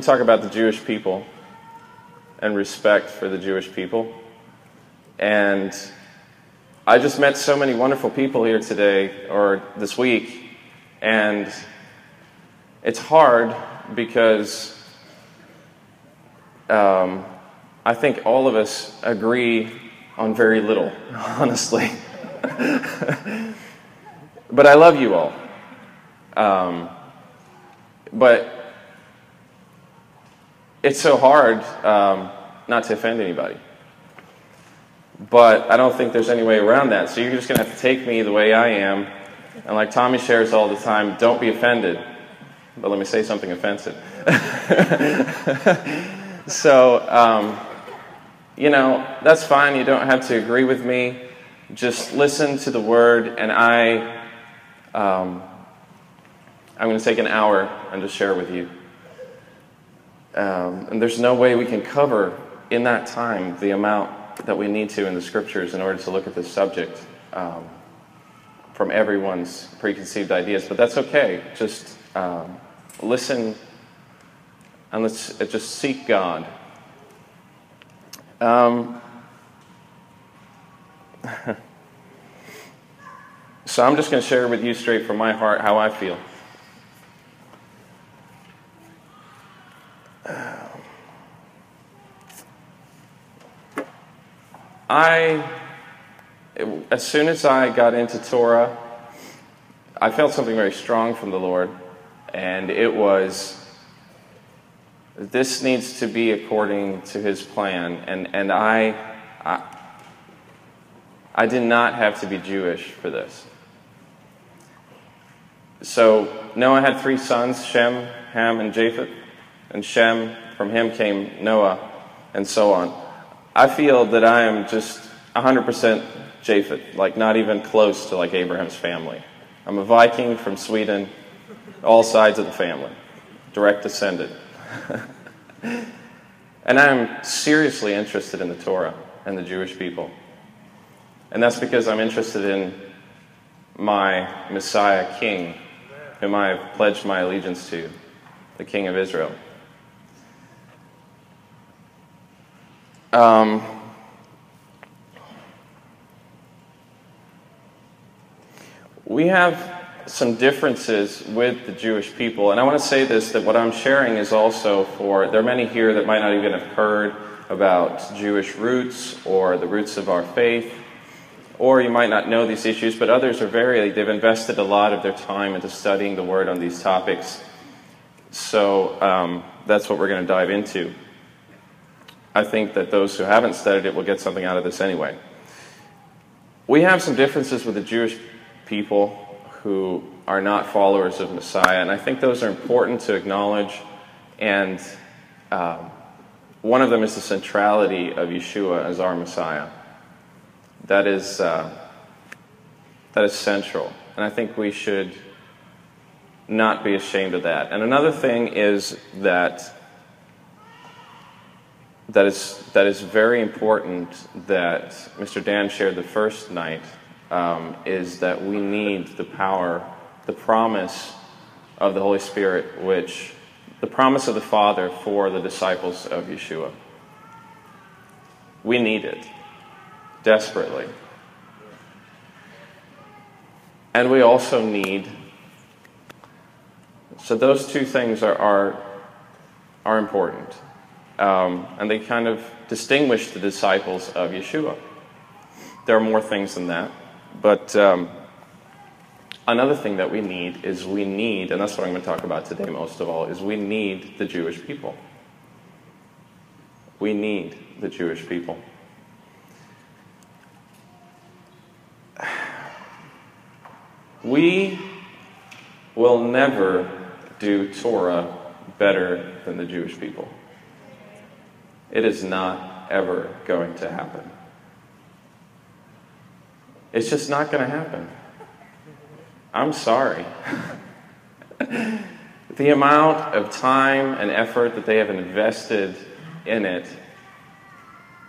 to talk about the Jewish people and respect for the Jewish people. And I just met so many wonderful people here today or this week, and it's hard because um, I think all of us agree on very little, honestly. but I love you all. Um, but it's so hard um, not to offend anybody. But I don't think there's any way around that. So you're just going to have to take me the way I am. And like Tommy shares all the time, don't be offended. But let me say something offensive. so, um, you know, that's fine. You don't have to agree with me. Just listen to the word, and I, um, I'm going to take an hour and just share with you. Um, and there's no way we can cover in that time the amount that we need to in the scriptures in order to look at this subject um, from everyone's preconceived ideas. But that's okay. Just um, listen and let's uh, just seek God. Um, so I'm just going to share with you straight from my heart how I feel. I, as soon as I got into Torah, I felt something very strong from the Lord, and it was this needs to be according to His plan, and and I, I, I did not have to be Jewish for this. So Noah had three sons: Shem, Ham, and Japheth, and Shem from him came Noah, and so on. I feel that I am just 100% Japheth, like not even close to like Abraham's family. I'm a Viking from Sweden, all sides of the family, direct descendant. and I'm seriously interested in the Torah and the Jewish people. And that's because I'm interested in my Messiah King, whom I have pledged my allegiance to, the King of Israel. Um, we have some differences with the Jewish people. And I want to say this that what I'm sharing is also for, there are many here that might not even have heard about Jewish roots or the roots of our faith, or you might not know these issues, but others are very, they've invested a lot of their time into studying the Word on these topics. So um, that's what we're going to dive into. I think that those who haven't studied it will get something out of this anyway. We have some differences with the Jewish people who are not followers of Messiah, and I think those are important to acknowledge. And um, one of them is the centrality of Yeshua as our Messiah. That is, uh, that is central, and I think we should not be ashamed of that. And another thing is that that is, that is very important that Mr. Dan shared the first night um, is that we need the power, the promise of the Holy Spirit, which the promise of the Father for the disciples of Yeshua. We need it desperately. And we also need, so those two things are, are, are important. Um, and they kind of distinguish the disciples of Yeshua. There are more things than that. But um, another thing that we need is we need, and that's what I'm going to talk about today most of all, is we need the Jewish people. We need the Jewish people. We will never do Torah better than the Jewish people. It is not ever going to happen. It's just not going to happen. I'm sorry. the amount of time and effort that they have invested in it,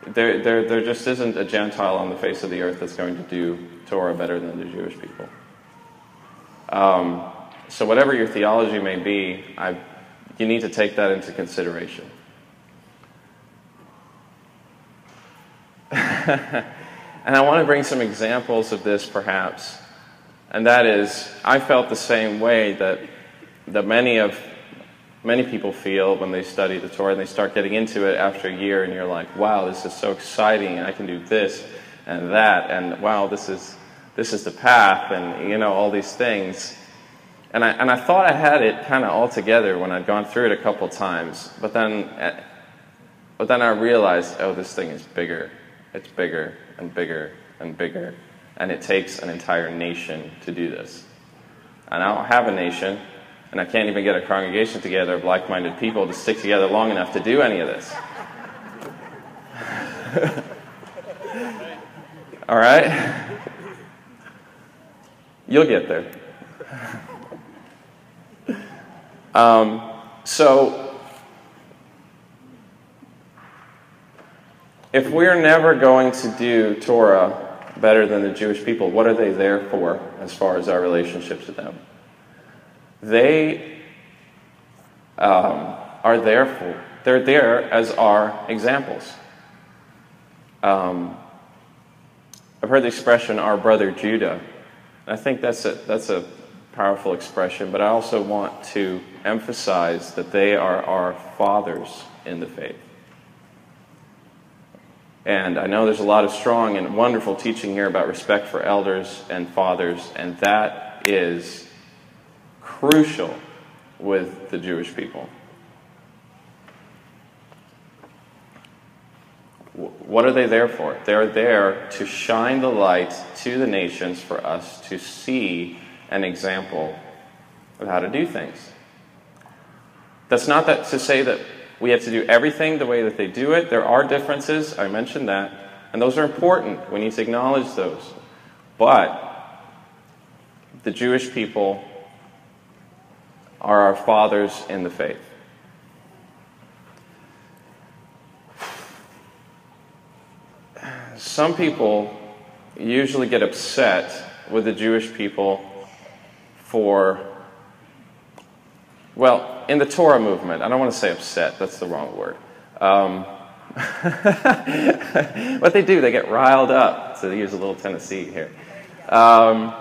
there, there, there just isn't a Gentile on the face of the earth that's going to do Torah better than the Jewish people. Um, so, whatever your theology may be, I you need to take that into consideration. and I want to bring some examples of this, perhaps. And that is, I felt the same way that, that many of many people feel when they study the Torah and they start getting into it after a year, and you're like, wow, this is so exciting, and I can do this and that, and wow, this is this is the path, and you know all these things. And I and I thought I had it kind of all together when I'd gone through it a couple times, but then eh, but then I realized, oh, this thing is bigger. It's bigger and bigger and bigger, and it takes an entire nation to do this. And I don't have a nation and I can't even get a congregation together of like minded people to stick together long enough to do any of this. All right? You'll get there. Um, so, if we're never going to do Torah better than the Jewish people, what are they there for as far as our relationship to them? They um, are there for, they're there as our examples. Um, I've heard the expression, our brother Judah. I think that's a, that's a powerful expression, but I also want to emphasize that they are our fathers in the faith. And I know there's a lot of strong and wonderful teaching here about respect for elders and fathers, and that is crucial with the Jewish people. What are they there for? They're there to shine the light to the nations for us to see an example of how to do things. That's not that to say that we have to do everything the way that they do it. There are differences, I mentioned that, and those are important. We need to acknowledge those. But the Jewish people are our fathers in the faith. Some people usually get upset with the Jewish people for, well, in the Torah movement, I don't want to say upset, that's the wrong word. Um, what they do, they get riled up, So to use a little Tennessee here. Um,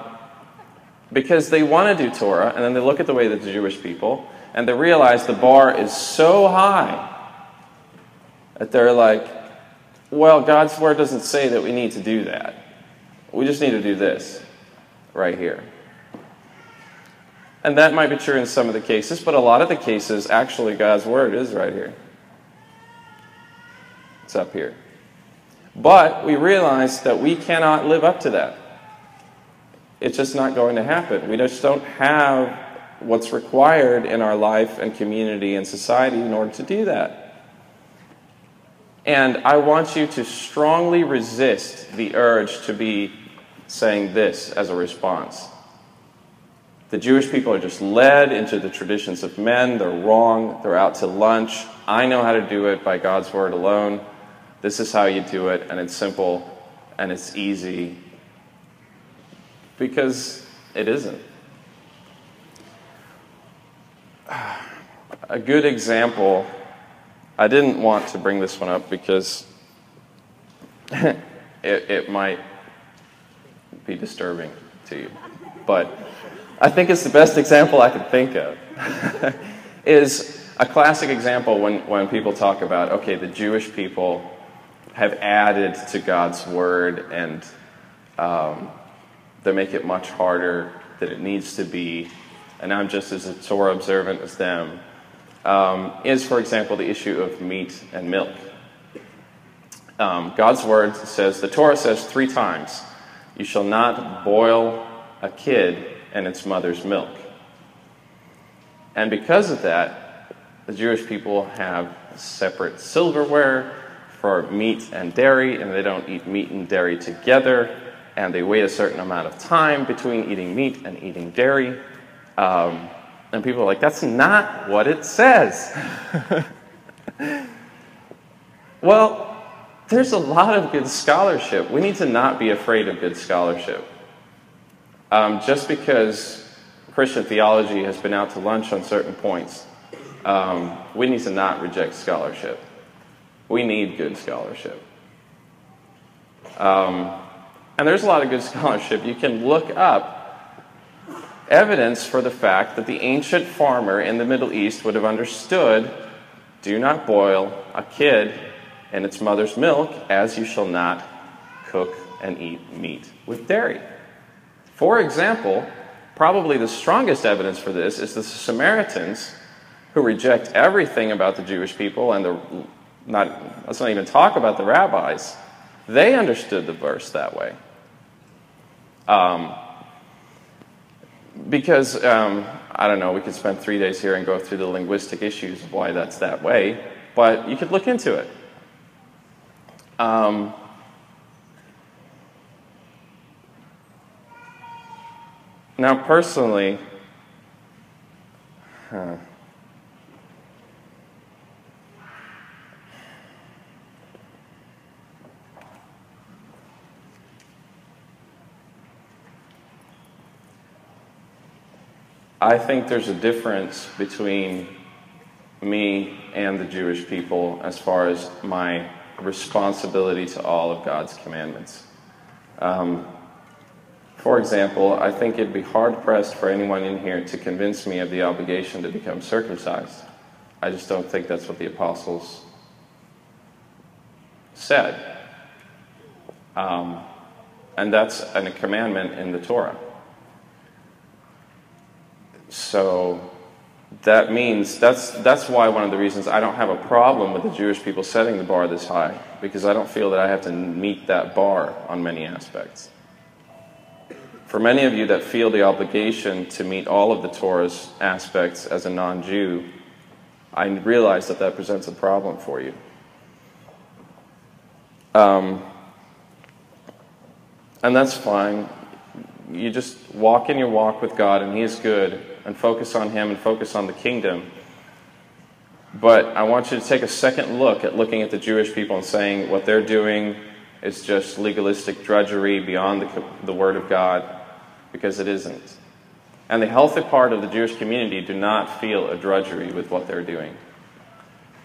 because they want to do Torah, and then they look at the way that the Jewish people, and they realize the bar is so high that they're like, well, God's word doesn't say that we need to do that. We just need to do this right here. And that might be true in some of the cases, but a lot of the cases, actually, God's word is right here. It's up here. But we realize that we cannot live up to that. It's just not going to happen. We just don't have what's required in our life and community and society in order to do that. And I want you to strongly resist the urge to be saying this as a response. The Jewish people are just led into the traditions of men. They're wrong. They're out to lunch. I know how to do it by God's word alone. This is how you do it, and it's simple and it's easy because it isn't. A good example, I didn't want to bring this one up because it, it might be disturbing to you. But I think it's the best example I can think of. is a classic example when, when people talk about, okay, the Jewish people have added to God's word and um, they make it much harder than it needs to be, and I'm just as Torah observant as them, um, is, for example, the issue of meat and milk. Um, God's word says, the Torah says three times, you shall not boil a kid in its mother's milk. And because of that, the Jewish people have separate silverware for meat and dairy, and they don't eat meat and dairy together and they wait a certain amount of time between eating meat and eating dairy. Um, and people are like, that's not what it says. well, there's a lot of good scholarship. We need to not be afraid of good scholarship. Um, just because Christian theology has been out to lunch on certain points Um, we need to not reject scholarship. We need good scholarship. Um, and there's a lot of good scholarship. You can look up evidence for the fact that the ancient farmer in the Middle East would have understood do not boil a kid in its mother's milk, as you shall not cook and eat meat with dairy. For example, probably the strongest evidence for this is the Samaritans who reject everything about the Jewish people and the not let's not even talk about the rabbis. They understood the verse that way. Um, because um, I don't know, we could spend three days here and go through the linguistic issues of why that's that way, but you could look into it. Um, now, personally, huh, I think there's a difference between me and the Jewish people as far as my responsibility to all of God's commandments. Um, for example, I think it'd be hard pressed for anyone in here to convince me of the obligation to become circumcised. I just don't think that's what the apostles said. Um, and that's a commandment in the Torah. So that means that's that's why one of the reasons I don't have a problem with the Jewish people setting the bar this high because I don't feel that I have to meet that bar on many aspects. For many of you that feel the obligation to meet all of the Torah's aspects as a non-Jew, I realize that that presents a problem for you. Um, and that's fine. You just walk in your walk with God, and He is good and focus on Him and focus on the kingdom. But I want you to take a second look at looking at the Jewish people and saying what they're doing is just legalistic drudgery beyond the, the Word of God, because it isn't. And the healthy part of the Jewish community do not feel a drudgery with what they're doing.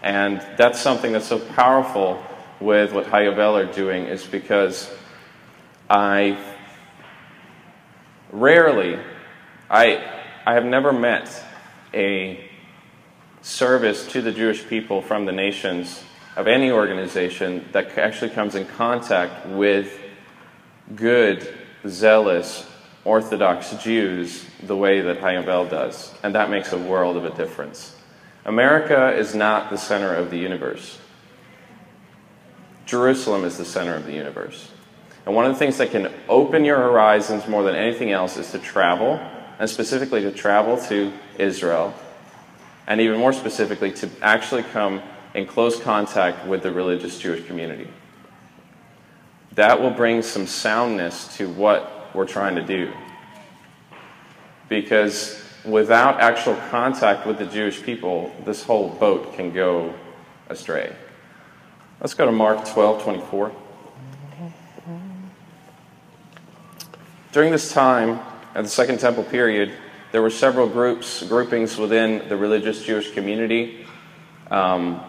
And that's something that's so powerful with what HaYovel are doing, is because I rarely, I, I have never met a service to the Jewish people from the nations of any organization that actually comes in contact with good, zealous, Orthodox Jews the way that HaYovel does. And that makes a world of a difference. America is not the center of the universe. Jerusalem is the center of the universe. And one of the things that can open your horizons more than anything else is to travel and specifically to travel to Israel, and even more specifically, to actually come in close contact with the religious Jewish community. That will bring some soundness to what we're trying to do. Because without actual contact with the Jewish people, this whole boat can go astray. Let's go to Mark 12 24. During this time, at the Second Temple period, there were several groups, groupings within the religious Jewish community. Um,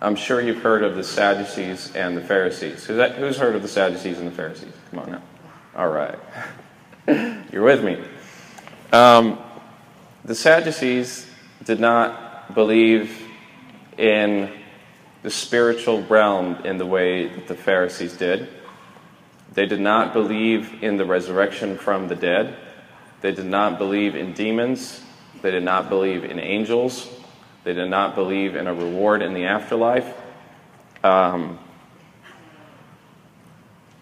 I'm sure you've heard of the Sadducees and the Pharisees. Who's, that, who's heard of the Sadducees and the Pharisees? Come on now. All right. You're with me. Um, the Sadducees did not believe in the spiritual realm in the way that the Pharisees did. They did not believe in the resurrection from the dead. They did not believe in demons. They did not believe in angels. They did not believe in a reward in the afterlife. Um,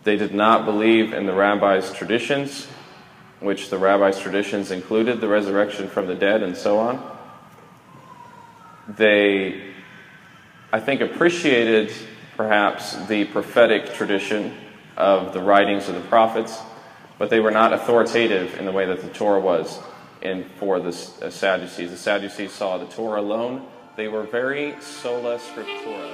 they did not believe in the rabbi's traditions, which the rabbi's traditions included the resurrection from the dead and so on. They, I think, appreciated perhaps the prophetic tradition of the writings of the prophets but they were not authoritative in the way that the Torah was in for the uh, Sadducees. The Sadducees saw the Torah alone. They were very sola scriptura.